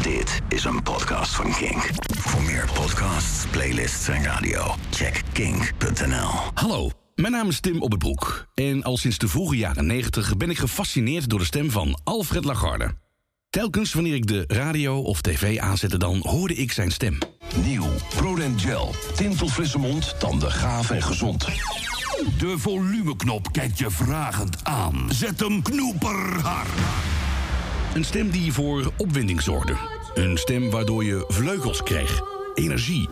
Dit is een podcast van Kink. Voor meer podcasts, playlists en radio, check kink.nl. Hallo, mijn naam is Tim Op het Broek. En al sinds de vroege jaren 90 ben ik gefascineerd door de stem van Alfred Lagarde. Telkens wanneer ik de radio of tv aanzette, dan hoorde ik zijn stem. Nieuw, Prodent Gel. Tintelfrisse mond, tanden gaaf en gezond. De volumeknop kijkt je vragend aan. Zet hem knoeperhard. Een stem die voor opwinding zorgde. Een stem waardoor je vleugels kreeg. Energie.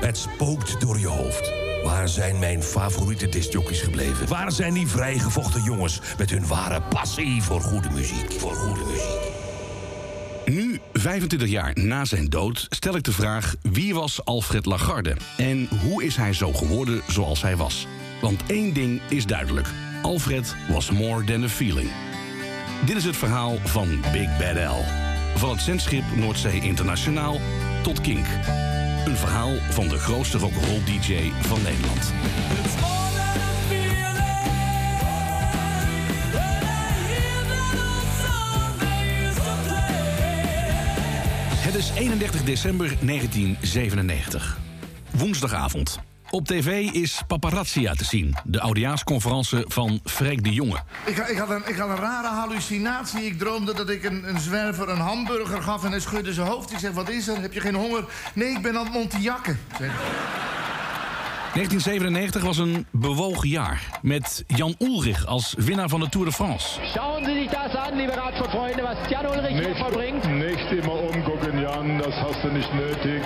Het spookt door je hoofd. Waar zijn mijn favoriete discjockeys gebleven? Waar zijn die vrijgevochten jongens met hun ware passie voor goede muziek? Voor goede muziek. Nu, 25 jaar na zijn dood, stel ik de vraag... wie was Alfred Lagarde? En hoe is hij zo geworden zoals hij was? Want één ding is duidelijk. Alfred was more than a feeling. Dit is het verhaal van Big Bad L. Van het zendschip Noordzee Internationaal tot Kink. Een verhaal van de grootste rock'n'roll DJ van Nederland. Het is 31 december 1997. Woensdagavond. Op tv is Paparazzia te zien, de oudejaarsconferentie van Freek de Jonge. Ik, ik, had een, ik had een rare hallucinatie. Ik droomde dat ik een, een zwerver een hamburger gaf en hij schudde zijn hoofd. Ik zeg, wat is er? Heb je geen honger? Nee, ik ben aan het montiakken. Zeg. 1997 was een bewogen jaar, met Jan Ulrich als winnaar van de Tour de France. Schauen Sie sich das an, liebe Radsportfreunde, was Jan Ulrich hier verbringt. Nicht immer umgucken, Jan, das hast du nicht nötig.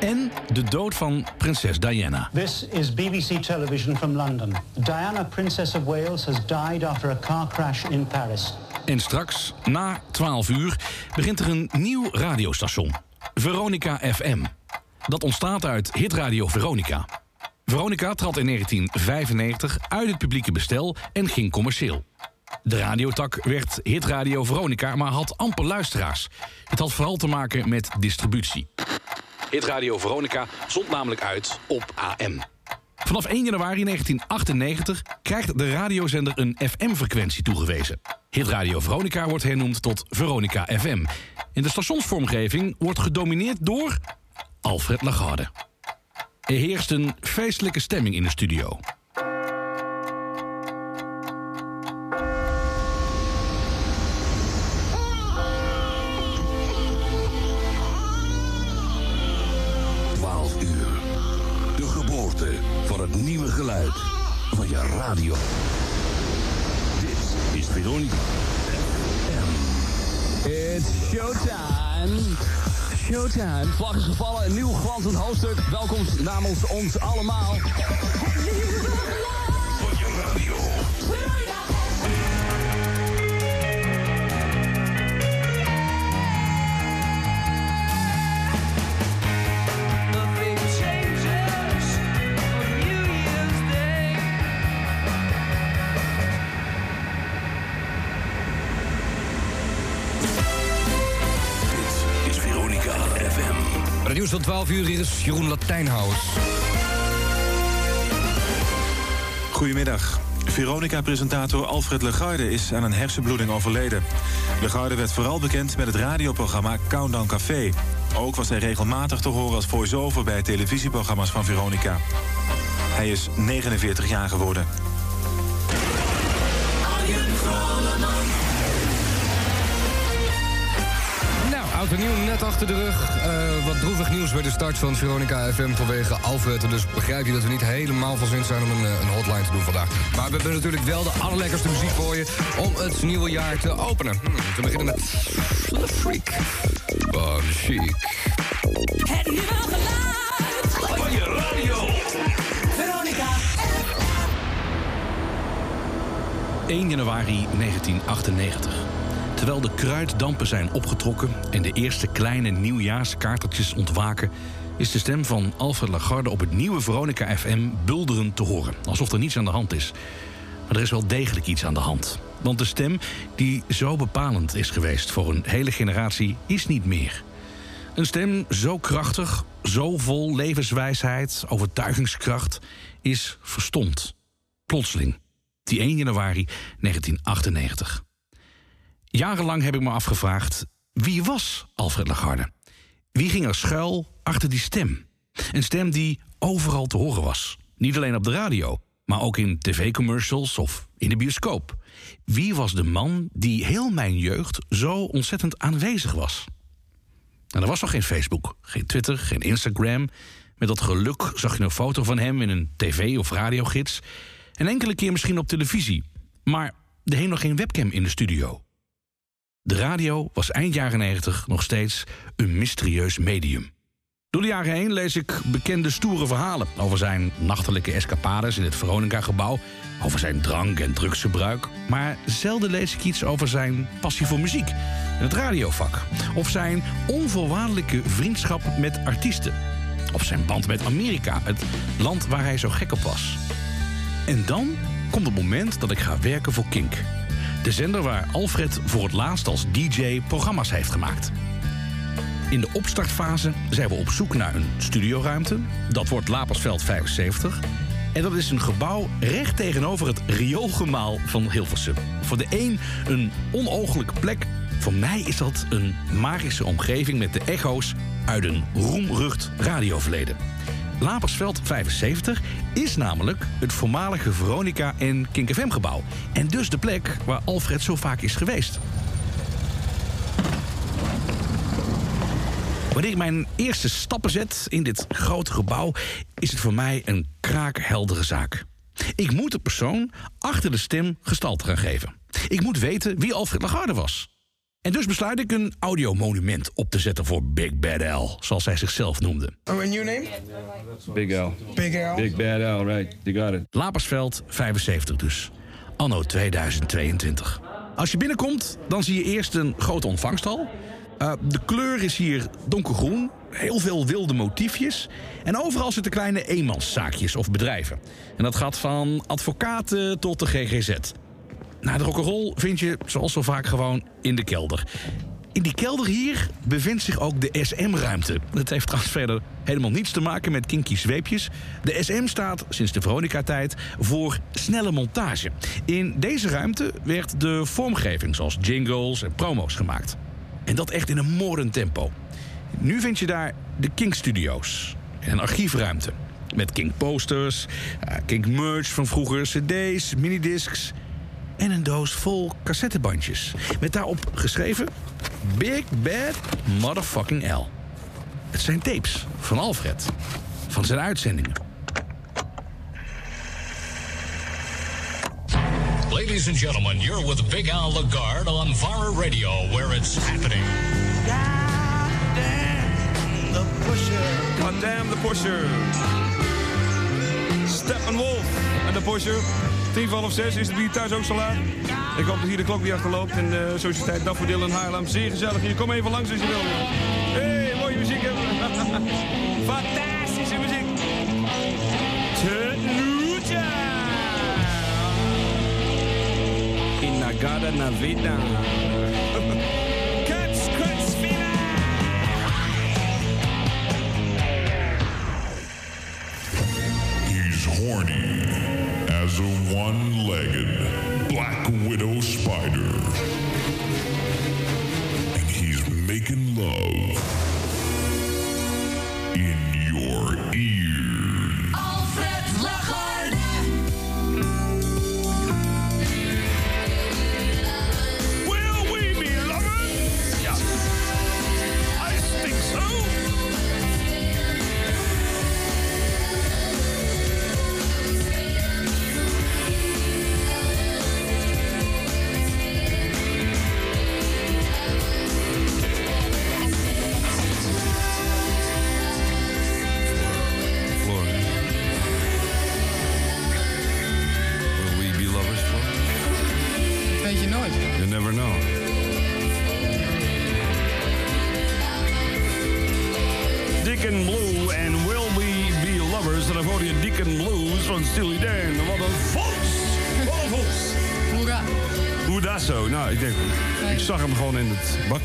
En de dood van prinses Diana. This is BBC Television from London. Diana, Princess of Wales, has died after a car crash in Paris. En straks, na 12 uur, begint er een nieuw radiostation. Veronica FM. Dat ontstaat uit hitradio Veronica. Veronica trad in 1995 uit het publieke bestel en ging commercieel. De radiotak werd Hitradio Veronica, maar had amper luisteraars. Het had vooral te maken met distributie. Hitradio Veronica zond namelijk uit op AM. Vanaf 1 januari 1998 krijgt de radiozender een FM-frequentie toegewezen. Hitradio Veronica wordt hernoemd tot Veronica FM. En de stationsvormgeving wordt gedomineerd door Alfred Lagarde. Er heerst een feestelijke stemming in de studio. Radio. Dit is Veronica. It's showtime. Showtime. Vlag is gevallen, een nieuw glanzend hoofdstuk. Welkom namens ons allemaal. Van je radio. 12 uur hier is Jeroen Latijnhuis. Goedemiddag. Veronica-presentator Alfred Legarde is aan een hersenbloeding overleden. Legarde werd vooral bekend met het radioprogramma Countdown Café. Ook was hij regelmatig te horen als voice-over bij televisieprogramma's van Veronica. Hij is 49 jaar geworden. Oud en nieuw net achter de rug. Eh, wat droevig nieuws bij de start van Veronica FM vanwege Alfred. Dus begrijp je dat we niet helemaal van zin zijn om een, eh, een hotline te doen vandaag. Maar we hebben natuurlijk wel de allerlekkerste muziek voor je om het nieuwe jaar te openen. Hmm, te beginnen met The Freak van Chic. Het nieuwe geluid Van je radio. Veronica 1 januari 1998. Terwijl de kruiddampen zijn opgetrokken en de eerste kleine nieuwjaarskaartertjes ontwaken, is de stem van Alfred Lagarde op het nieuwe Veronica FM bulderend te horen. Alsof er niets aan de hand is. Maar er is wel degelijk iets aan de hand. Want de stem die zo bepalend is geweest voor een hele generatie is niet meer. Een stem zo krachtig, zo vol levenswijsheid, overtuigingskracht, is verstomd. Plotseling. Die 1 januari 1998. Jarenlang heb ik me afgevraagd: Wie was Alfred Lagarde? Wie ging er schuil achter die stem? Een stem die overal te horen was. Niet alleen op de radio, maar ook in tv-commercials of in de bioscoop. Wie was de man die heel mijn jeugd zo ontzettend aanwezig was? Nou, er was nog geen Facebook, geen Twitter, geen Instagram. Met dat geluk zag je een foto van hem in een tv- of radiogids. En enkele keer misschien op televisie. Maar er hing nog geen webcam in de studio. De radio was eind jaren 90 nog steeds een mysterieus medium. Door de jaren heen lees ik bekende stoere verhalen over zijn nachtelijke escapades in het Veronica-gebouw, over zijn drank- en drugsgebruik. Maar zelden lees ik iets over zijn passie voor muziek het radiovak, of zijn onvoorwaardelijke vriendschap met artiesten, of zijn band met Amerika, het land waar hij zo gek op was. En dan komt het moment dat ik ga werken voor Kink. De zender waar Alfred voor het laatst als DJ programma's heeft gemaakt. In de opstartfase zijn we op zoek naar een studioruimte. Dat wordt Lapersveld 75. En dat is een gebouw recht tegenover het rioolgemaal van Hilversum. Voor de een een onooglijke plek. Voor mij is dat een magische omgeving met de echo's uit een roemrucht radioverleden. Lapersveld 75 is namelijk het voormalige Veronica en Kink FM gebouw. En dus de plek waar Alfred zo vaak is geweest. Wanneer ik mijn eerste stappen zet in dit grote gebouw, is het voor mij een kraakheldere zaak. Ik moet de persoon achter de stem gestalte gaan geven. Ik moet weten wie Alfred Lagarde was. En dus besluit ik een audiomonument op te zetten voor Big Bad L, zoals hij zichzelf noemde. Oh, and your name? Big L. Big L. Big Bad L, right. You got it. Lapersveld 75 dus. Anno 2022. Als je binnenkomt, dan zie je eerst een grote ontvangsthal. Uh, de kleur is hier donkergroen. Heel veel wilde motiefjes. En overal zitten kleine eenmanszaakjes of bedrijven. En dat gaat van advocaten tot de GGZ. Nou, de rock'n'roll vind je, zoals zo vaak, gewoon in de kelder. In die kelder hier bevindt zich ook de SM-ruimte. Dat heeft trouwens verder helemaal niets te maken met kinky zweepjes. De SM staat sinds de Veronica-tijd voor snelle montage. In deze ruimte werd de vormgeving zoals jingles en promo's gemaakt. En dat echt in een moordend tempo. Nu vind je daar de Kink Studios. En een archiefruimte. Met Kink posters, uh, Kink merch van vroeger, cd's, minidiscs... en een doos vol cassettebandjes. Met daarop geschreven... Big Bad Motherfucking L. Het zijn tapes van Alfred. Van zijn uitzendingen. Ladies and gentlemen, you're with Big Al Lagarde on Vara Radio, where it's happening. The pusher. God damn the pusher. Steppenwolf en de pusher. Tien van half zes is het hier thuis ook zo laat. Ik hoop dat hier de klok weer achterloopt. En de Sociëteit Daffodil in Haarlem. Zeer gezellig hier. Kom even langs als je wil. Hey, mooie muziek hebben. Fantastische muziek. Tenuja. Inagada Navida. Kuts, kuts, He's horny a one legged black widow spider. And he's making love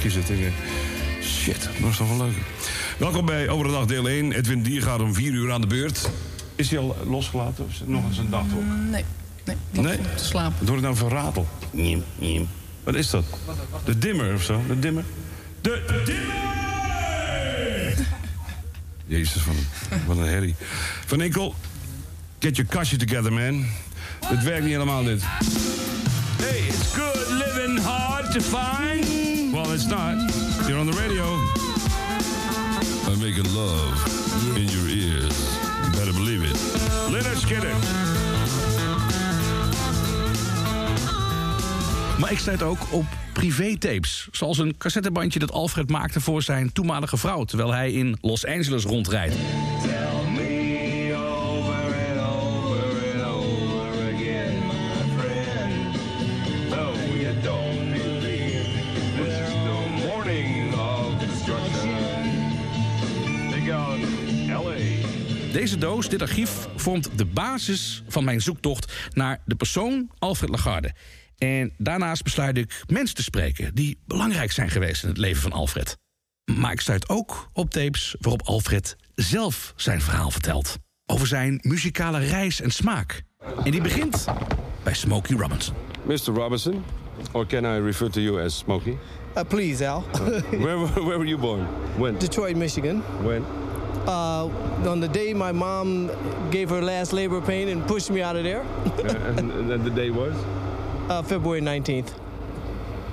bakje zitten. Denk, Shit, dat is toch wel leuk. Welkom bij Overdag deel 1. Edwin Dier gaat om 4 uur aan de beurt. Is hij al losgelaten of is het nog eens een dag op? Nee. Nee. Nee? Te slapen. Door het nou verratel. Wat is dat? De dimmer of zo? De dimmer? De Jezus, van, wat een herrie. Van Enkel, get your kastje together, man. Het werkt niet helemaal dit. Hey, it's good living hard to find. Well, it's not. You're on the radio. I'm making love in your ears. You better believe it. Leonard Skinner. Maar ik stuit ook op privé-tapes. Zoals een cassettebandje dat Alfred maakte voor zijn toenmalige vrouw... terwijl hij in Los Angeles rondrijdt. Deze doos, dit archief, vormt de basis van mijn zoektocht naar de persoon Alfred Lagarde. En daarnaast besluit ik mensen te spreken die belangrijk zijn geweest in het leven van Alfred. Maar ik stuit ook op tapes waarop Alfred zelf zijn verhaal vertelt. Over zijn muzikale reis en smaak. En die begint bij Smokey Robinson. Mr. Robinson, or can I refer to you as Smokey? Uh, please, Al. where, where were you born? When? Detroit, Michigan. When? Uh, on the day my mom gave her last labor pain and pushed me out of there. And, and the day was? Uh, February 19th.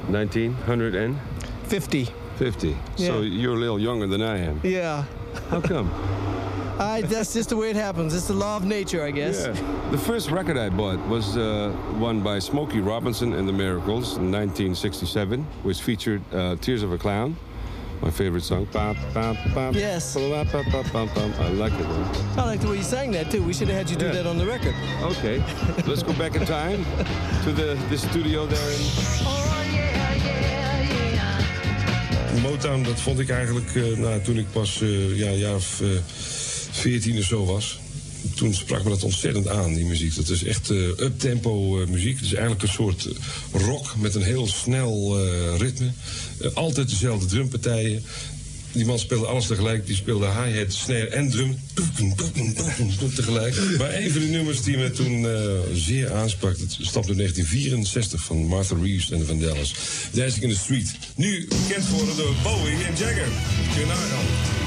1900 and? 50. 50. So you're a little younger than I am. Yeah. How come? I, that's just the way it happens. It's the law of nature, I guess. Yeah. The first record I bought was uh, one by Smokey Robinson and the Miracles in 1967, which featured uh, Tears of a Clown, my favorite song. Ba, ba, ba, Yes. ba, ba, ba, ba, ba. I like it. One. I like the way you sang that, too. We should have had you do Yeah. that on the record. Okay, let's go back in time to the, the studio there in Motown, dat vond ik eigenlijk eh, nou, toen ik pas eh, ja, een jaar of eh, 14 of zo was. Toen sprak me dat ontzettend aan, die muziek. Dat is echt eh uptempo eh, muziek. Het is eigenlijk een soort eh, rock met een heel snel ritme. Altijd dezelfde drumpartijen. Die man speelde alles tegelijk. Die speelde hi-hat, snare en drum. Tegelijk. Maar een van de nummers die me toen zeer aansprak... dat stamt uit 1964 van Martha Reeves en de Vandellas. Dancing in the Street. Nu bekend geworden door Bowie en Jagger. Kun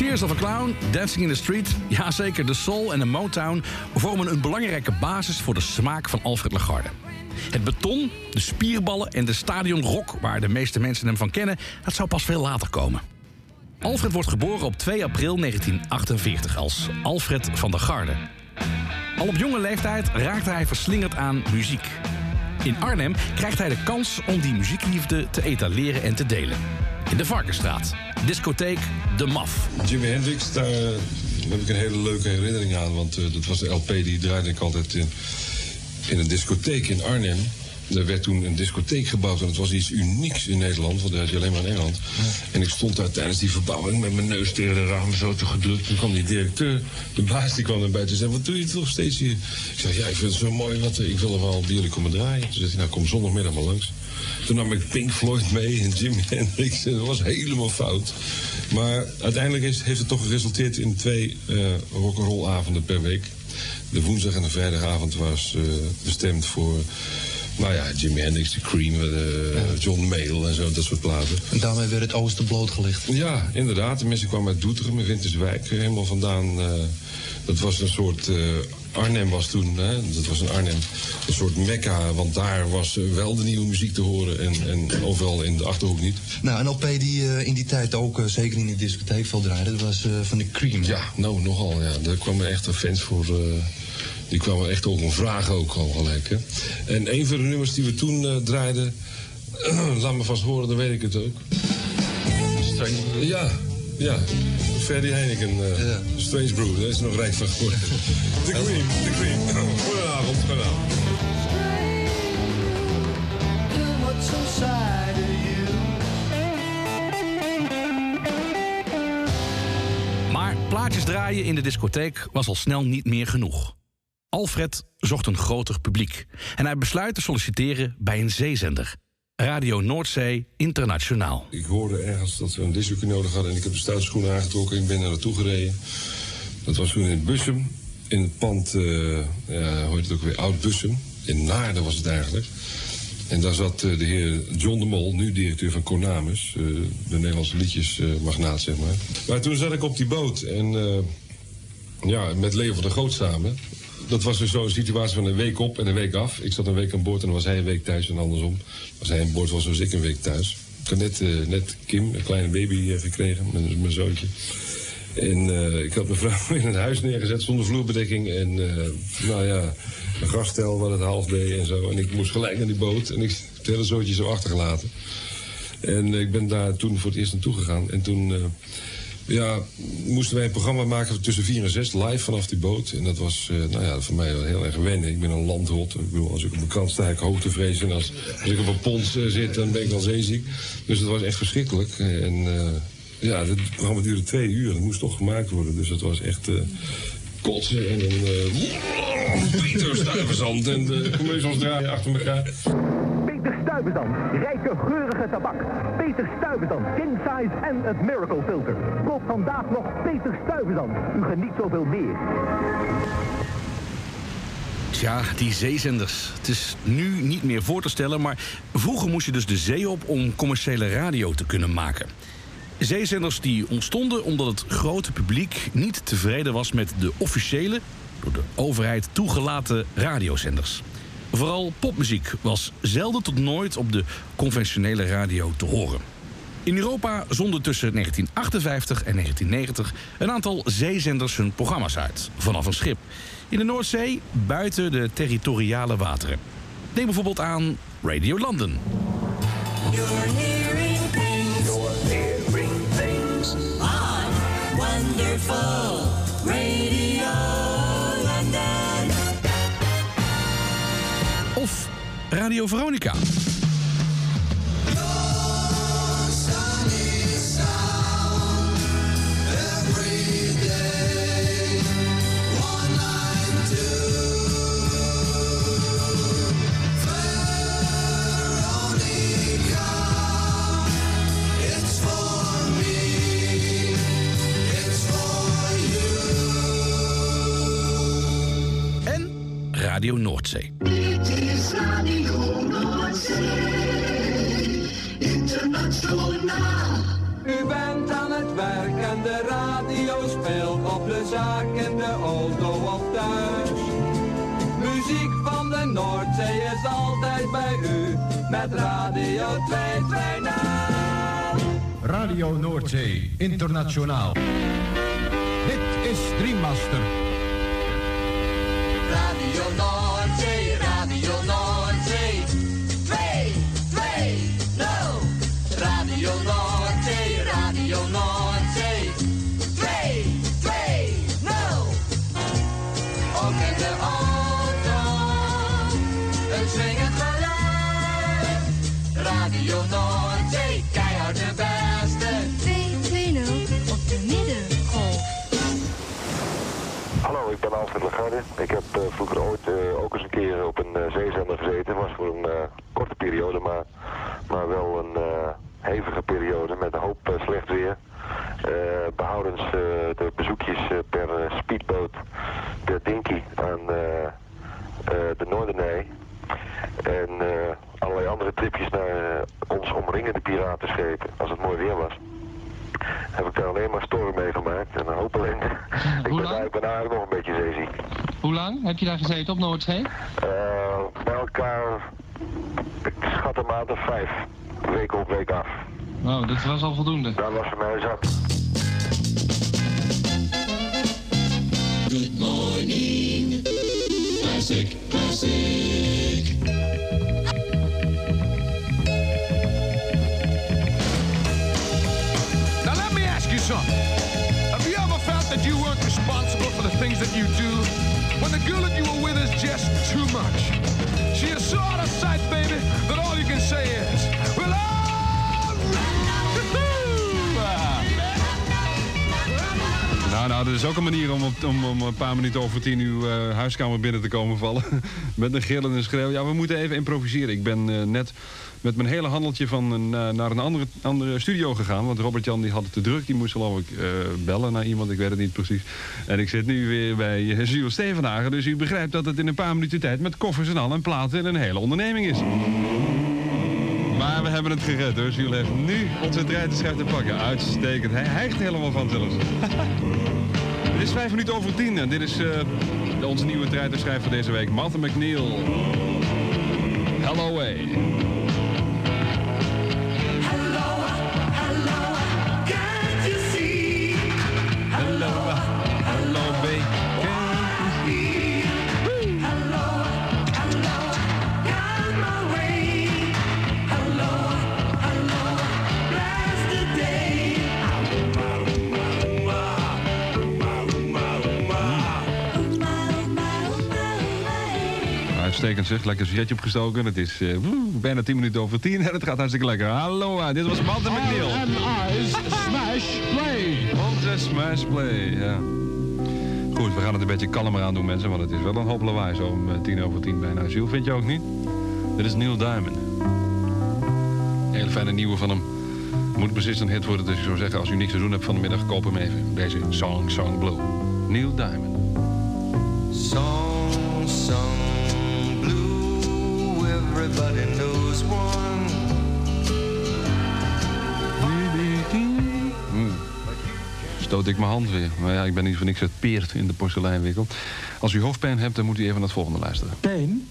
Tears of a Clown, Dancing in the Street, jazeker, de soul en de Motown vormen een belangrijke basis voor de smaak van Alfred Lagarde. Het beton, de spierballen en de stadionrock waar de meeste mensen hem van kennen, dat zou pas veel later komen. Alfred wordt geboren op 2 april 1948 als Alfred van der Garde. Al op jonge leeftijd raakte hij verslingerd aan muziek. In Arnhem krijgt hij de kans om die muziekliefde te etaleren en te delen. In de Varkenstraat, discotheek De Maf. Jimi Hendrix, daar heb ik een hele leuke herinnering aan. Want eh, dat was de LP die draaide ik altijd in, in een discotheek in Arnhem. Er werd toen een discotheek gebouwd en het was iets unieks in Nederland, want dat had je alleen maar in Engeland. En ik stond daar tijdens die verbouwing met mijn neus tegen de raam zo te gedrukt. Toen kwam die directeur, de baas, die kwam naar buiten en zei: Wat doe je toch steeds hier? Ik zei: Ja, ik vind het zo mooi, want eh, ik wil er wel bij jullie komen draaien. Toen zei hij: Nou, kom zondagmiddag maar langs. Toen nam ik Pink Floyd mee en Jimi Hendrix. En dat was helemaal fout. Maar uiteindelijk is, heeft het toch geresulteerd in twee eh rock'n'roll avonden per week. De woensdag en de vrijdagavond was eh, bestemd voor... Nou ja, Jimi Hendrix, The Cream, eh, John Mayall en zo, dat soort platen. En daarmee werd het oosten blootgelegd. Ja, inderdaad. De mensen kwamen uit Doetinchem en Winterswijk eh, helemaal vandaan. eh, dat was een soort... Arnhem was toen, hè, dat was in Arnhem, een soort mekka. Want daar was wel de nieuwe muziek te horen en, en overal in de Achterhoek niet. Nou, een LP die in die tijd ook zeker in de discotheek veel draaide, dat was van de Cream. Ja, nou, nogal. Ja. Daar kwamen echt fans voor. Die kwamen echt ook om vragen ook al gelijk. Hè. En een van de nummers die we toen eh, draaiden... laat me vast horen, dan weet ik het ook. Ja, ja. Ferdy Heineken, eh Strange Brew, daar is nog rijk van geworden. De Cream, de Cream. Goedenavond, goedenavond. Maar plaatjes draaien in de discotheek was al snel niet meer genoeg. Alfred zocht een groter publiek en hij besluit te solliciteren bij een zeezender. Radio Noordzee Internationaal. Ik hoorde ergens dat ze een discjockey nodig hadden... en ik heb de stoute schoenen aangetrokken en ben daar naartoe gereden. Dat was toen in Bussum, in het pand, heet het ook weer, Oud Bussum. In Naarden was het eigenlijk. En daar zat eh, de heer John de Mol, nu directeur van Konamis, eh, de Nederlandse liedjesmagnaat, zeg maar. Maar toen zat ik op die boot en ja, met Leo van der Groot samen. Dat was dus zo'n situatie van een week op en een week af. Ik zat een week aan boord en dan was hij een week thuis en andersom. Als hij aan boord was, was ik een week thuis. Ik had net, eh, net Kim, een kleine baby, eh, gekregen, mijn, mijn zoontje. En eh, ik had mijn vrouw in het huis neergezet zonder vloerbedekking. En nou ja, een gaststel wat het half deed en zo. En ik moest gelijk naar die boot en ik het hele zootje zo achtergelaten. En ik ben daar toen voor het eerst naartoe gegaan. En toen ja, moesten wij een programma maken tussen 4 en 6 live vanaf die boot. En dat was eh, nou ja, voor mij wel heel erg wennen. Ik ben een landhot. Ik bedoel, als ik op de kant sta, ik hoogtevrees. En als, als ik op een pont eh, zit, dan ben ik wel zeeziek. Dus het was echt verschrikkelijk. En eh, ja, het programma duurde twee uur. Het moest toch gemaakt worden. Dus het was echt... kotsen en een uh, Pieter Stuyvesant en de commercials draaien achter elkaar. Peter Stuyvesant, rijke geurige tabak. Peter Stuyvesant, king size en het miracle filter. Koop vandaag nog Peter Stuyvesant. U geniet zoveel meer. Tja, die zeezenders. Het is nu niet meer voor te stellen, maar vroeger moest je dus de zee op om commerciële radio te kunnen maken. Zeezenders die ontstonden omdat het grote publiek niet tevreden was met de officiële, door de overheid toegelaten radiozenders. Vooral popmuziek was zelden tot nooit op de conventionele radio te horen. In Europa zonden tussen 1958 en 1990 een aantal zeezenders hun programma's uit, vanaf een schip. In de Noordzee, buiten de territoriale wateren. Neem bijvoorbeeld aan Radio London. You're hearing things. You're hearing things. On Wonderful Radio Veronica. Radio Noordzee. U bent aan het werk en de radio speelt op de zaak in de auto of thuis. Muziek van de Noordzee is altijd bij u met Radio 220. Radio Noordzee Internationaal. Dit is Dreammaster. Lagarde. Ik heb eh, vroeger ooit eh, ook eens een keer op een eh, zeezender gezeten. was voor een korte periode, maar, maar wel een hevige periode met een hoop slecht weer. Eh, behoudens eh, de bezoekjes per speedboot de Dinky aan de Noorderney. En allerlei andere tripjes naar ons omringende piratenschepen als het mooi weer was heb ik daar alleen maar storm meegemaakt en een hoop ellende. ik, ben, daar- ik ben eigenlijk nog een beetje zeeziek. Hoe lang heb je daar gezeten op Noordzee? Eh, bij elkaar, ik schat een maand of vijf, week op week af. Oh, dat was al voldoende. Dat was voor mij zat. Good morning. Classic, classic. Things that you do? When the girl that you were with is just too much. She is so out of sight, baby, that all you can say is, well, Nou, dat is ook een manier om, om, om een paar minuten over tien uw eh, huiskamer binnen te komen vallen. met een gil en schreeuw. Ja, we moeten even improviseren. Ik ben eh, net met mijn hele handeltje van een, eh, naar een andere, andere studio gegaan. Want Robert-Jan die had het te druk. Die moest geloof ik bellen naar iemand. Ik weet het niet precies. En ik zit nu weer bij Jules Stevenhagen. Dus u begrijpt dat het in een paar minuten tijd met koffers en al en platen een hele onderneming is. Maar we hebben het gered hoor. Jules heeft nu onze treitenschijf te pakken. Uitstekend. Hij hijgt helemaal van zelfs. het is vijf minuten over tien en dit is eh, onze nieuwe treitenschijf voor deze week. Martha McNeil. Hello way. Uitstekend zeg, lekker sigaretje opgestoken. Het is eh, woe, bijna 10 minuten over 10 en het gaat hartstikke lekker. Hallo, eh, dit was Martha McNeil. RMI's Smash Play. Onze Smash Play, ja. Goed, we gaan het een beetje kalmer aan doen, mensen, want het is wel een hoop lawaai zo om eh, tien over tien bijna. Jules, vind je ook niet? Dit is Neil Diamond. Hele fijne nieuwe van hem. Moet precies een hit worden, dus ik zou zeggen, als u niks te doen hebt van de middag, koop hem even. Deze Song Song Blue. Neil Diamond. Song, song, Stoot ik mijn hand weer. Maar ja, ik ben niet voor niks het peert in de porseleinwinkel. Als u hoofdpijn hebt, dan moet u even naar het volgende luisteren. Pijn?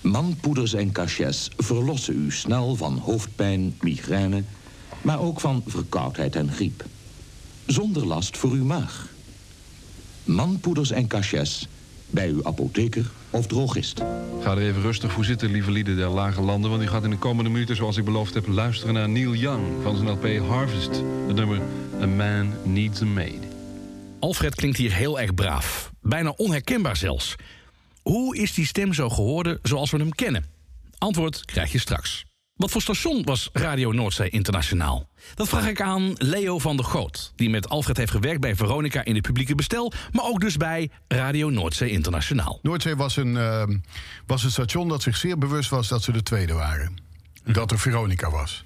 Manpoeders en cachets verlossen u snel van hoofdpijn, migraine... maar ook van verkoudheid en griep. Zonder last voor uw maag. Manpoeders en cachets bij uw apotheker of drogist. Ga er even rustig voor zitten, lieve lieden der lage landen... want u gaat in de komende minuten, zoals ik beloofd heb... luisteren naar Neil Young van zijn LP Harvest. Het nummer A Man Needs a Maid. Alfred klinkt hier heel erg braaf. Bijna onherkenbaar zelfs. Hoe is die stem zo geworden zoals we hem kennen? Antwoord krijg je straks. Wat voor station was Radio Noordzee Internationaal? Dat vraag ik aan Leo van der Goot, die met Alfred heeft gewerkt bij Veronica in de publieke bestel, maar ook dus bij Radio Noordzee Internationaal. Noordzee was een, eh, was een station dat zich zeer bewust was dat ze de tweede waren. Dat er Veronica was.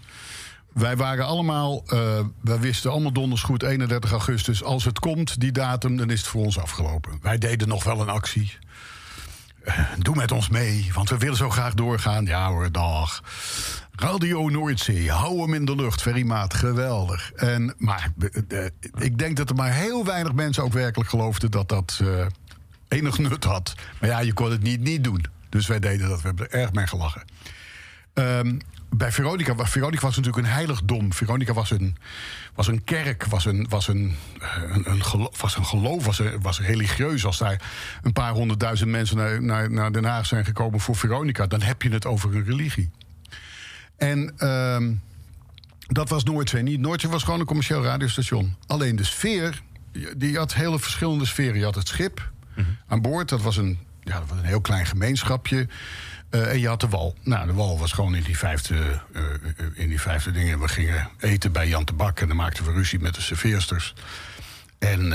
Wij waren allemaal, eh wij wisten allemaal donders goed 31 augustus. Als het komt, die datum, dan is het voor ons afgelopen. Wij deden nog wel een actie. Eh, doe met ons mee, want we willen zo graag doorgaan. Ja hoor, dag. Radio Noordzee, hou hem in de lucht, Ferrymaat, geweldig. En, maar eh, eh, ik denk dat er maar heel weinig mensen ook werkelijk geloofden dat dat enig nut had. Maar ja, je kon het niet niet doen. Dus wij deden dat, we hebben er erg mee gelachen. Ehm, bij Veronica, Veronica was natuurlijk een heiligdom. Veronica was een, was een kerk, was een, was een, eh, een, een gelo- was een geloof, was, een, was religieus. Als daar een paar honderdduizend mensen naar, naar, naar Den Haag zijn gekomen voor Veronica, dan heb je het over een religie. En ehm, dat was Noordzee niet. Noordzee was gewoon een commercieel radiostation. Alleen de sfeer, die had hele verschillende sferen. Je had het schip aan boord, dat was een, ja, dat was een heel klein gemeenschapje. Eh, en je had de wal. Nou, de wal was gewoon in die vijfde, eh, eh, in die vijfde dingen. We gingen eten bij Jan de Bak en dan maakten we ruzie met de serveersters. En,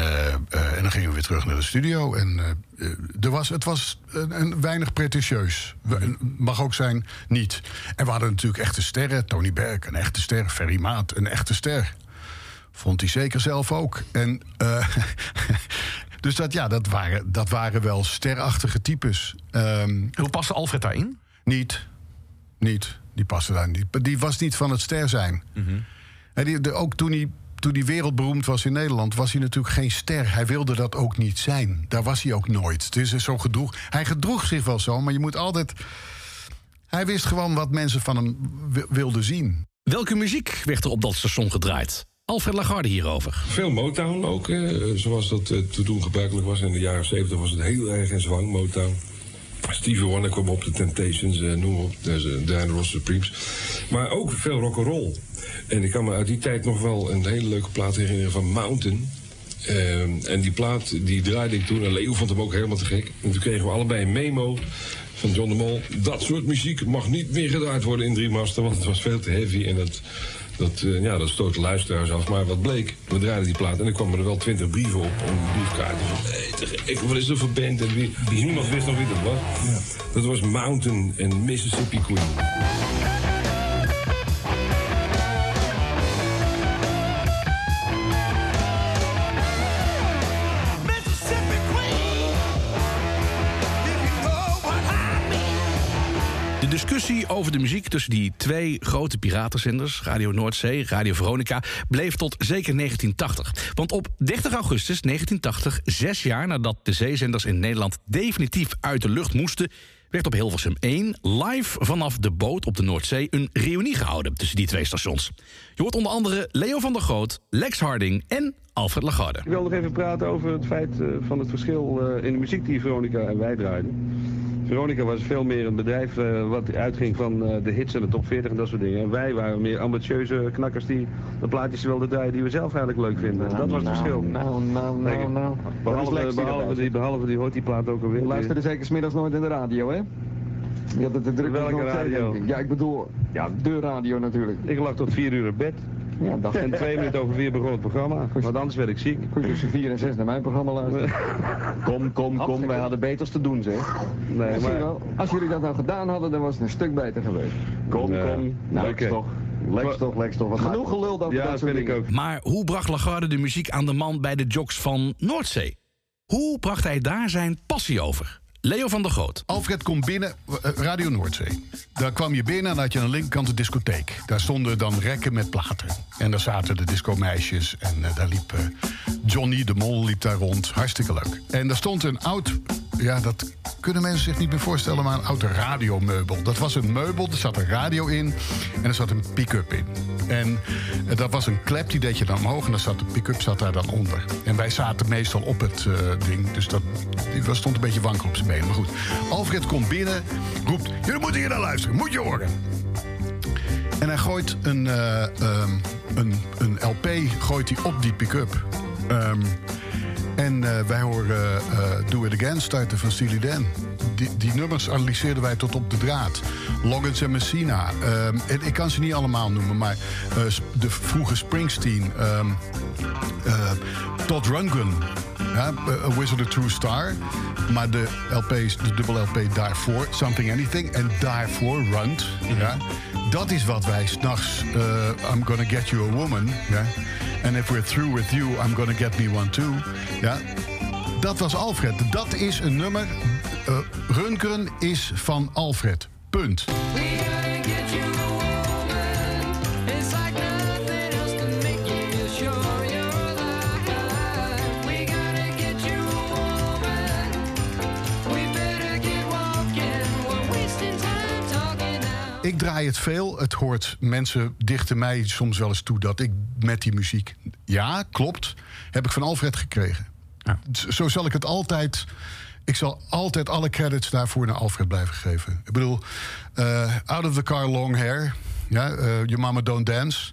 en dan gingen we weer terug naar de studio. En er was, het was een, een weinig pretentieus. We- Mag ook zijn, niet. En we hadden natuurlijk echte sterren. Tony Berg, een echte ster. Ferry Maat, een echte ster. Vond hij zeker zelf ook. En, dus dat, ja, dat, waren, dat waren wel sterachtige types. Ehm, Hoe paste Alfred daarin? Niet. Niet. Die paste daar niet. Die was niet van het ster zijn. En die, de- ook toen hij, toen hij wereldberoemd was in Nederland, was hij natuurlijk geen ster. Hij wilde dat ook niet zijn. Daar was hij ook nooit. Is zo gedroeg. Hij gedroeg zich wel zo, maar je moet altijd. Hij wist gewoon wat mensen van hem wi- wilden zien. Welke muziek werd er op dat station gedraaid? Alfred Lagarde hierover. Veel Motown ook, zoals dat eh, toen gebruikelijk was. In de jaren 70 was het heel erg in zwang, Motown. Stevie Wonder kwam op, de Temptations, eh, noem op, dus, eh, Diana Ross Supremes. Maar ook veel rock'n'roll. En ik kan me uit die tijd nog wel een hele leuke plaat herinneren van Mountain. Eh, en die plaat die draaide ik toen en Leo vond hem ook helemaal te gek. En toen kregen we allebei een memo van John de Mol. Dat soort muziek mag niet meer gedraaid worden in drie masten, want het was veel te heavy en dat... Dat, eh, ja, dat stoot de luisteraars af. Maar wat bleek, we draaiden die plaat en er kwamen er wel twintig brieven op. En briefkaarten van, hey, wat is er voor band? En wie, niemand wist nog wie dat was. Dat was Mountain en Mississippi Queen. De discussie over de muziek tussen die twee grote piratenzenders... Radio Noordzee, Radio Veronica, bleef tot zeker 1980. Want op 30 augustus 1980, zes jaar nadat de zeezenders in Nederland... definitief uit de lucht moesten werd op Hilversum 1 live vanaf de boot op de Noordzee een reunie gehouden tussen die twee stations. Je hoort onder andere Leo van der Groot, Lex Harding en Alfred Lagarde. Ik wil nog even praten over het feit eh, van het verschil eh, in de muziek die Veronica en wij draaiden. Veronica was veel meer een bedrijf eh, wat uitging van eh, de hits en de top 40 en dat soort dingen. En wij waren meer ambitieuze knakkers die de plaatjes wilden draaien die we zelf eigenlijk leuk vinden. En dat was het verschil. Nou, nou, Kijk, nou, nou. Behalve, die behalve, die, zit. behalve die hoort die plaat ook alweer. Luisterde zeker smiddags nooit in de radio, hè? Je had het te druk op Welke radio? denk ik. Ja, ik bedoel, ja, de radio natuurlijk. Ik lag tot vier uur in bed. Ja, dat En twee minuten over vier begon het programma. Want anders werd ik ziek. Goed, tussen vier en zes naar mijn programma luisteren. kom, kom, kom, wij hadden beters te doen, zeg. Nee, maar... wel, als jullie dat nou gedaan hadden, dan was het een stuk beter geweest. Kom, Ja, kom. Nou. Lex toch. Lex toch, Lex toch. Wat genoeg geluld over Ja, dat soort vind ik dingen. ook. Maar hoe bracht Lagarde de muziek aan de man bij de jocks van Noordzee? Hoe bracht hij daar zijn passie over? Leo van der Groot. Alfred komt binnen, eh, Radio Noordzee. Daar kwam je binnen en had je aan de linkerkant de discotheek. Daar stonden dan rekken met platen. En daar zaten de discomeisjes en eh, daar liep eh, Johnny de Mol liep daar rond. Hartstikke leuk. En daar stond een oud, ja dat kunnen mensen zich niet meer voorstellen... maar een oud radiomeubel. Dat was een meubel, er zat een radio in en er zat een pick-up in. En eh, dat was een klep, die deed je dan omhoog en dan zat de pick-up zat daar dan onder. En wij zaten meestal op het eh, ding, dus dat, die stond een beetje wankel op zijn benen. Maar goed, Alfred komt binnen, roept... jullie moeten hier naar luisteren, moet je horen. En hij gooit een, eh, ehm, een, een LP gooit hij op die pick-up. Ehm, en eh, wij horen eh, Do It Again starten van Steely Dan. Die, die nummers analyseerden wij tot op de draad. Loggins en Messina. Ehm, en ik kan ze niet allemaal noemen, maar eh, de vroege Springsteen. ehm, eh, Todd Rundgren. Ja, A Wizard, a True Star. Maar de LP's, de dubbel LP daarvoor, Something Anything. En daarvoor Runt. Ja. Dat is wat wij s'nachts, eh I'm gonna get you a woman. Ja. And if we're through with you, I'm gonna get me one too. Ja. Dat was Alfred. Dat is een nummer. Rundgren is van Alfred. Punt. Ik draai het veel. Het hoort mensen dichten mij soms wel eens toe dat ik met die muziek. Ja, klopt. Heb ik van Alfred gekregen. Z- Zo zal ik het altijd. Ik zal altijd alle credits daarvoor naar Alfred blijven geven. Ik bedoel, eh, Out of the Car Long Hair. Ja, eh, Your Mama Don't Dance.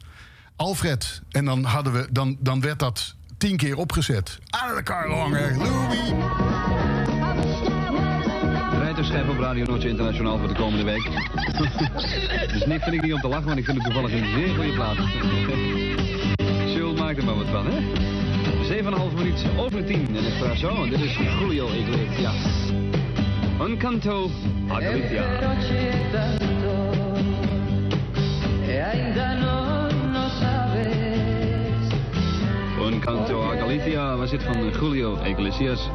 Alfred. En dan, hadden we, dan, dan werd dat tien keer opgezet. Out of the Car Long Hair. Louis. Rijterschijf op Radio Noordse Internationaal voor de komende week. dus niks vind ik niet om te lachen, want ik vind het toevallig een zeer goede plaat. Jules maakt er maar wat van, hè? 7,5 minuut over 10 en espresso. En dit is Julio Iglesias. Un canto a Galicia. Un canto a Galicia was dit van Julio Iglesias.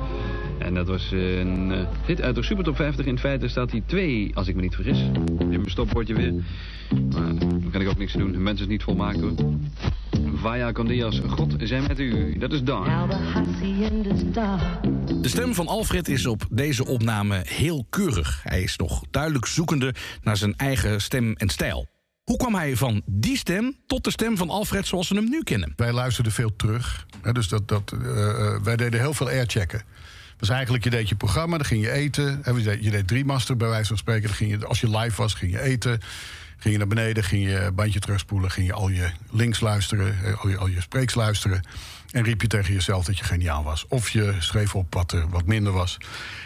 En dat was een eh, hit uit de Super Top 50. In feite staat hij twee, als ik me niet vergis. In mijn stopwoordje weer. Maar daar kan ik ook niks doen. De mens is niet volmaakt hoor. Vaya con Diaz, God zijn met u. Dat is dan. De stem van Alfred is op deze opname heel keurig. Hij is nog duidelijk zoekende naar zijn eigen stem en stijl. Hoe kwam hij van die stem tot de stem van Alfred zoals we hem nu kennen? Wij luisterden veel terug. Hè, dus dat, dat, eh, eh, wij deden heel veel airchecken. Dus eigenlijk, je deed je programma, dan ging je eten. Je deed- drie master, bij wijze van spreken. Dan ging je, als je live was, ging je eten. Ging je naar beneden, ging je bandje terugspoelen. Ging je al je links luisteren, eh, al je, al spreeks luisteren. En riep je tegen jezelf dat je geniaal was. Of je schreef op wat er wat minder was.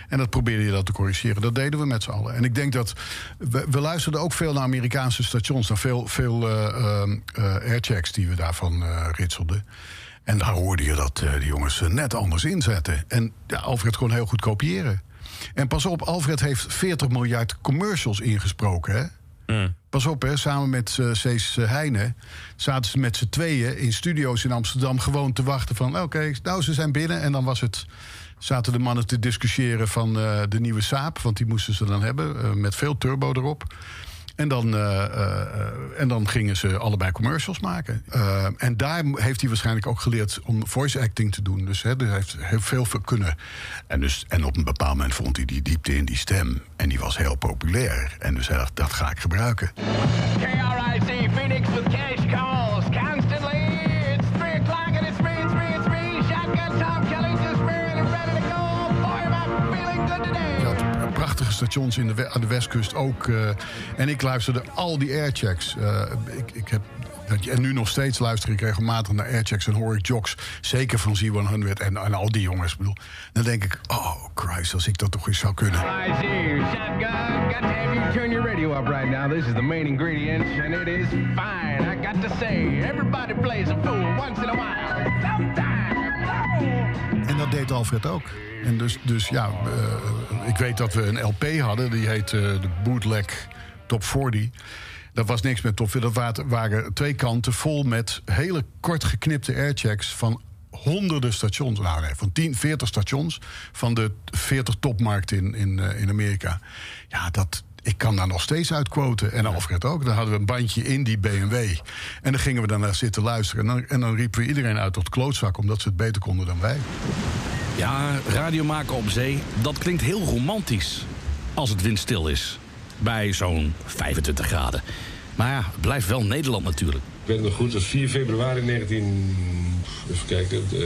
En dat probeerde je dat te corrigeren. Dat deden we met z'n allen. En ik denk dat. We, luisterden ook veel naar Amerikaanse stations. Naar veel, veel eh, ehm, eh, airchecks die we daarvan eh, ritselden. En daar hoorde je dat eh, die jongens eh, net anders inzetten. En ja, Alfred kon heel goed kopiëren. En pas op, Alfred heeft 40 miljard commercials ingesproken. Hè? Pas op, hè, samen met eh Cees Heijnen zaten ze met z'n tweeën in studio's in Amsterdam gewoon te wachten van... oké, nou, ze zijn binnen en dan was het zaten de mannen te discussiëren van de nieuwe Saab. Want die moesten ze dan hebben, met veel turbo erop. En dan, eh, eh, en dan gingen ze allebei commercials maken. Eh, en daar heeft hij waarschijnlijk ook geleerd om voice acting te doen. Dus hè, hij heeft veel veel kunnen. En, dus, en op een bepaald moment vond hij die diepte in die stem. En die was heel populair. En dus hij dacht, dat ga ik gebruiken. KRIC Phoenix with cash stations in de, aan de westkust ook. eh, en ik luisterde al die airchecks. Eh, ik, ik heb, en nu nog steeds luister ik regelmatig naar airchecks en hoor ik jocks. Zeker van Z100 en, en al die jongens. Bedoel, dan denk ik, oh Christ, als ik dat toch eens zou kunnen. Eyes here, shotgun. Got to have you turn your radio up right now. This is the main ingredient, and it is fine. I got to say, everybody plays a fool once in a while. Sometimes. En dat deed Alfred ook. En dus, dus ja, eh, ik weet dat we een LP hadden. Die heet eh, de Bootleg Top 40. Dat was niks met top 40. Dat waren, waren twee kanten vol met hele kort geknipte airchecks... van honderden stations. Nou nee, van 10, 40 stations van de 40 topmarkten in, in, eh, in Amerika. Ja, dat... Ik kan daar nog steeds uit quoten. En Alfred ook. Dan hadden we een bandje in die BMW. En dan gingen we daarna zitten luisteren. En dan, en dan riepen we iedereen uit tot klootzak... omdat ze het beter konden dan wij. Ja, radio maken op zee, dat klinkt heel romantisch. Als het windstil is. Bij zo'n 25 graden. Maar ja, het blijft wel Nederland natuurlijk. Ik weet nog goed, dat was 4 februari 19... Even kijken, eh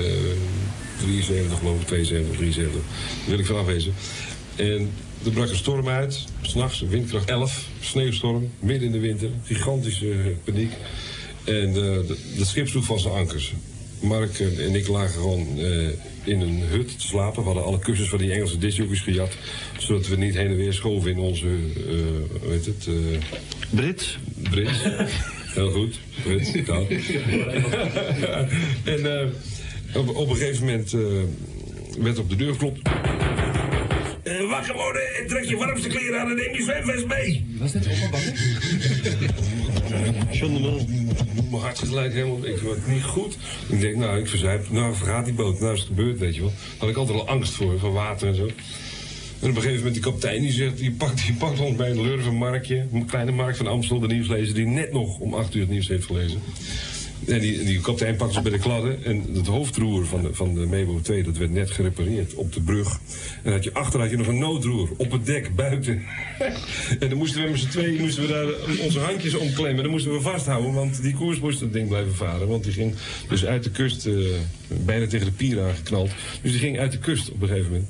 73 geloof ik, 72, 73. Daar wil ik van afwezen. En er brak een storm uit, s'nachts, windkracht 11, sneeuwstorm, midden in de winter, gigantische eh, paniek. En eh, de- het schip sloeg van zijn ankers. Mark eh, en ik lagen gewoon in een hut te slapen. We hadden alle kussens van die Engelse discjockeys gejat. Zodat we niet heen en weer schoven in onze, eh hoe heet het? eh Brits. Brits. Heel goed. Brits, dat. en op, op een gegeven moment werd op de deur geklopt. Eh, wakker worden en trek je warmste kleren aan en neem je zwemvest mee. Was dit ook al John de Mol. Mijn hart is gelijk helemaal, ik word niet goed. Ik denk, nou, ik verzuip, nou, vergaat die boot. Nou is het gebeurd, weet je wel. Daar had ik altijd al angst voor, van water en zo. En op een gegeven moment die kapitein die zegt, die pakt, die pakt ons bij een lurven Markje, een kleine Mark van Amstel, de nieuwslezer, die net nog om acht uur het nieuws heeft gelezen. En die, die kapitein pakt ze bij de kladden. En het hoofdroer van de, van de Mebo 2, dat werd net gerepareerd op de brug. En had je achter had je nog een noodroer op het dek buiten. en dan moesten we met z'n tweeën moesten we daar onze handjes omklemmen. Dan moesten we vasthouden, want die koers moest het ding blijven varen. Want die ging dus uit de kust, eh, bijna tegen de pier aangeknald. Dus die ging uit de kust op een gegeven moment.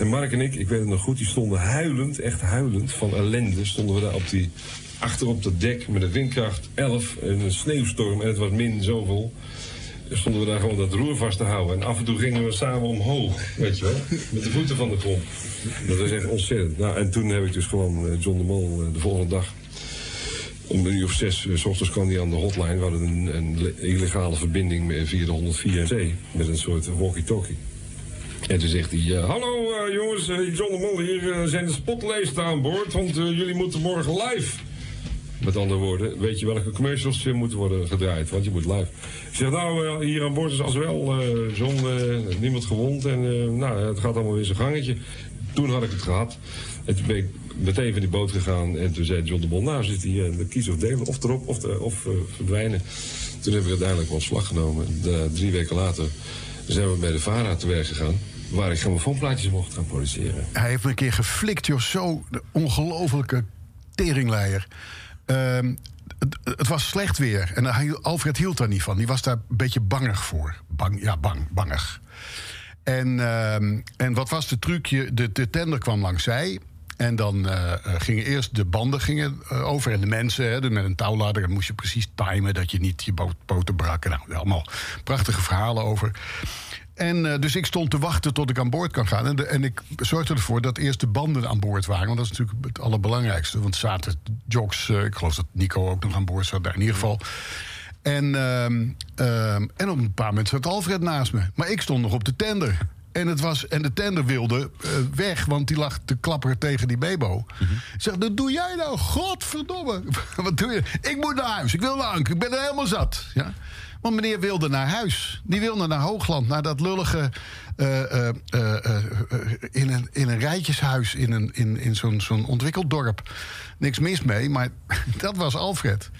En Mark en ik, ik weet het nog goed, die stonden huilend, echt huilend van ellende. Stonden we daar op die, achter op dat dek met een windkracht 11 en een sneeuwstorm en het was min zoveel. Stonden we daar gewoon dat roer vast te houden. En af en toe gingen we samen omhoog, weet je wel. Met de voeten van de grond. Dat was echt ontzettend. Nou, en toen heb ik dus gewoon eh, John de Mol eh, de volgende dag om een uur of zes eh, s ochtends kwam hij aan de hotline. We hadden een, een le- illegale verbinding via de 104C met een soort walkie-talkie. En toen zegt hij, eh, hallo eh, jongens, eh, John de Mol hier zijn de spotlijsten aan boord, want jullie moeten morgen live. Met andere woorden, weet je welke commercials er moeten worden gedraaid, want je moet live. Ik zeg, nou, hier aan boord is als wel, John, niemand gewond en nou, het gaat allemaal weer zijn gangetje. Toen had ik het gehad. En toen ben ik meteen van die boot gegaan en toen zei John de Mol, nou zit hij uh, kies of delen, of erop of, of verdwijnen. Toen heb ik uiteindelijk ontslag genomen. De- drie weken later zijn we bij de VARA te werk gegaan, waar ik grammofoonplaatjes mocht gaan produceren. Hij heeft een keer geflikt, joh. Zo de ongelofelijke teringleier. Ehm, het, was slecht weer. En Alfred hield daar niet van. Die was daar een beetje bangig voor. Bang, ja, bang, bangig. En, ehm, en wat was de trucje? De, de tender kwam langs zij. En dan eh, eh, gingen eerst de banden gingen, eh, over en de mensen. Hè, met een touwladder dan moest je precies timen dat je niet je poten brak. Nou, allemaal prachtige verhalen over. En eh, dus ik stond te wachten tot ik aan boord kan gaan. En, en ik zorgde ervoor dat eerst de banden aan boord waren. Want dat is natuurlijk het allerbelangrijkste. Want zaten jocks, eh, ik geloof dat Nico ook nog aan boord zat. daar in ieder geval. En, ehm, en op een paar moment zat Alfred naast me. Maar ik stond nog op de tender. En, het was, en de tender wilde eh, weg, want die lag te klapperen tegen die Bebo. Zeg, dat doe jij nou, godverdomme. Wat doe je? Ik moet naar huis, ik wil naar ik ben er helemaal zat. Ja? Want meneer wilde naar huis. Die wilde naar Hoogland, naar dat lullige... eh, eh, eh, eh, in, een, in een rijtjeshuis in, een, in, in zo'n zo'n ontwikkeld dorp. Niks mis mee, maar dat was Alfred.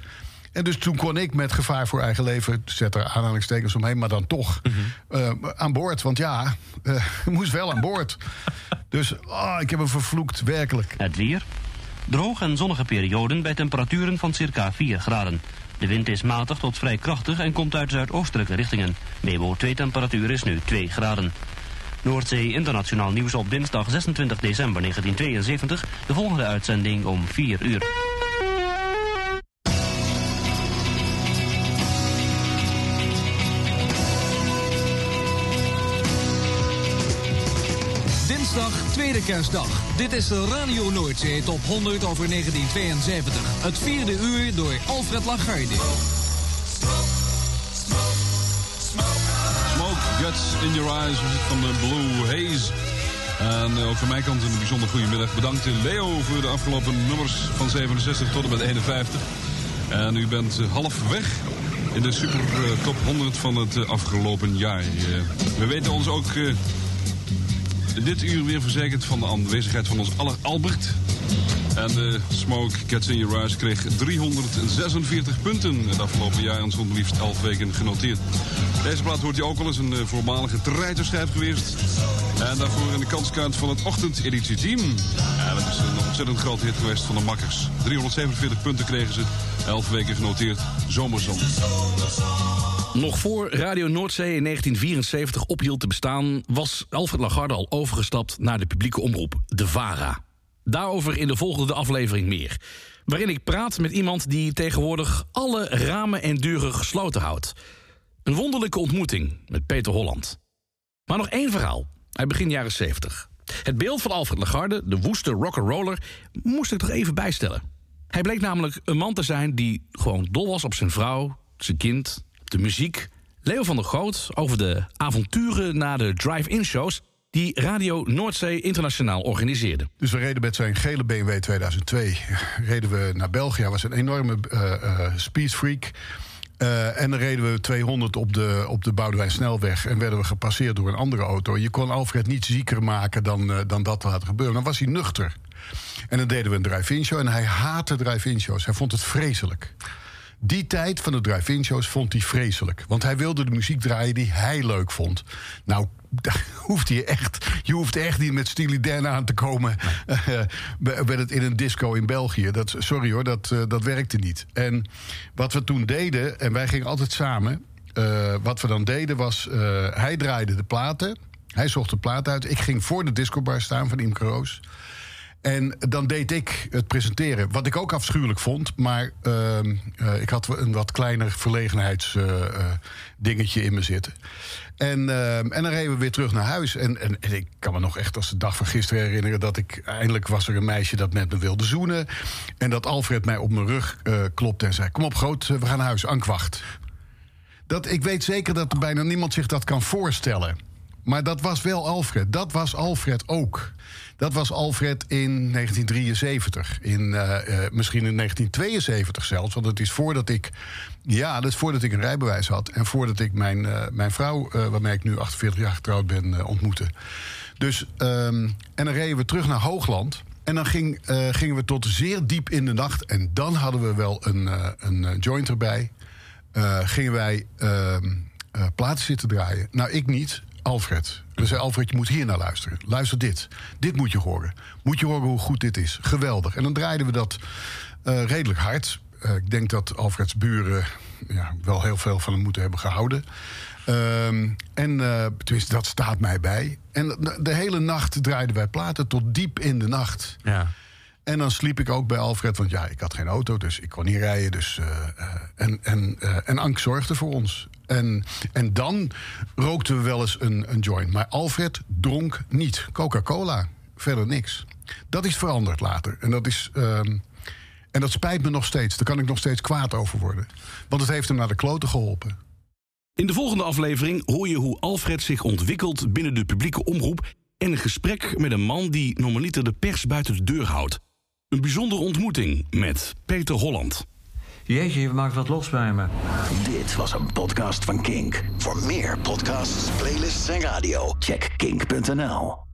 En dus toen kon ik met gevaar voor eigen leven... zet er aanhalingstekens omheen, maar dan toch... eh, aan boord, want ja, eh, ik moest wel aan boord. dus oh, ik heb hem vervloekt, werkelijk. Het weer. Droog en zonnige perioden bij temperaturen van circa 4 graden. De wind is matig tot vrij krachtig en komt uit zuidoostelijke richtingen. Meebo 2 temperatuur is nu 2 graden. Noordzee Internationaal Nieuws op dinsdag 26 december 1972. De volgende uitzending om 4 uur. Tweede. Dit is de Radio Noordzee top 100 over 1972. Het vierde uur door Alfred Lagarde. Smoke Guts in Your Eyes van de Blue Haze. En eh, ook van mijn kant een bijzonder goede middag. Bedankt Leo voor de afgelopen nummers van 67 tot en met 51. En u bent eh, halfweg in de super eh, top 100 van het afgelopen jaar. We weten ons ook dit uur weer verzekerd van de aanwezigheid van ons aller Albert. En de Smoke Cats in Your Eyes kreeg 346 punten het afgelopen jaar en stond liefst 11 weken genoteerd. Deze plaat hoort u ook al eens een eh, voormalige treiterschijf geweest. En daarvoor in de kanskaart van het ochtendeditieteam. En dat is een ontzettend grote hit geweest van de makkers. 347 punten kregen ze, 11 weken genoteerd. Zomerzon. Nog voor Radio Noordzee in 1974 ophield te bestaan... was Alfred Lagarde al overgestapt naar de publieke omroep, de VARA. Daarover in de volgende aflevering meer. Waarin ik praat met iemand die tegenwoordig alle ramen en deuren gesloten houdt. Een wonderlijke ontmoeting met Peter Holland. Maar nog één verhaal, uit begin jaren 70. Het beeld van Alfred Lagarde, de woeste rock'n'roller... moest ik toch even bijstellen. Hij bleek namelijk een man te zijn die gewoon dol was op zijn vrouw, zijn kind, de muziek. Leo van der Goot over de avonturen na de drive-in shows... die Radio Noordzee Internationaal organiseerde. Dus we reden met zijn gele BMW 2002. Reden we naar België. Hij was een enorme eh eh, speedfreak. Eh, en dan reden we 200 op de, op de Boudewijn Snelweg. En werden we gepasseerd door een andere auto. Je kon Alfred niet zieker maken dan, eh, dan dat te laten gebeuren. Dan was hij nuchter. En dan deden we een drive-in show. En hij haatte drive-in shows. Hij vond het vreselijk. Die tijd van de drive-in shows vond hij vreselijk. Want hij wilde de muziek draaien die hij leuk vond. Nou, daar hoeft hij echt, je hoeft echt niet met Steely Dan aan te komen. bij het in een disco in België. Dat, sorry hoor, dat, eh, dat werkte niet. En wat we toen deden, en wij gingen altijd samen. eh, wat we dan deden was, eh, hij draaide de platen. Hij zocht de plaat uit. Ik ging voor de discobar staan van Imke Roos. En dan deed ik het presenteren. Wat ik ook afschuwelijk vond. Maar ehm, eh, ik had een wat kleiner verlegenheidsdingetje in me zitten. En, ehm, en dan reden we weer terug naar huis. En, en, ik kan me nog echt als de dag van gisteren herinneren... dat ik eindelijk was er een meisje dat met me wilde zoenen. En dat Alfred mij op mijn rug eh, klopte en zei... kom op, groot, we gaan naar huis, Ank wacht. Dat, ik weet zeker dat bijna niemand zich dat kan voorstellen. Maar dat was wel Alfred. Dat was Alfred ook. Dat was Alfred in 1973. In, eh, eh, misschien in 1972 zelfs. Want het is voordat ik. Ja, dat is voordat ik een rijbewijs had. En voordat ik mijn, eh, mijn vrouw, waarmee ik nu 48 jaar getrouwd ben, ontmoette. Dus, ehm, en dan reden we terug naar Hoogland. En dan ging, gingen we tot zeer diep in de nacht. En dan hadden we wel een, een joint erbij. Gingen wij ehm, eh, platen zitten draaien. Nou, ik niet. Alfred. We zei Alfred, je moet hier naar luisteren. Luister dit. Dit moet je horen. Moet je horen hoe goed dit is. Geweldig. En dan draaiden we dat eh, redelijk hard. Eh, ik denk dat Alfreds buren ja, wel heel veel van hem moeten hebben gehouden. Ehm, en eh, tenminste, dat staat mij bij. En de, de hele nacht draaiden wij platen tot diep in de nacht. Ja. En dan sliep ik ook bij Alfred, want ja, ik had geen auto, dus ik kon niet rijden. Dus, en, en, en Ank zorgde voor ons. En, en dan rookten we wel eens een, een joint. Maar Alfred dronk niet. Coca-Cola, verder niks. Dat is veranderd later. En dat, is, ehm, en dat spijt me nog steeds. Daar kan ik nog steeds kwaad over worden. Want het heeft hem naar de kloten geholpen. In de volgende aflevering hoor je hoe Alfred zich ontwikkelt binnen de publieke omroep en een gesprek met een man die normaliter de pers buiten de deur houdt. Een bijzondere ontmoeting met Peter Holland. Jeetje, je maakt wat los bij me. Dit was een podcast van Kink. Voor meer podcasts, playlists en radio, check kink.nl.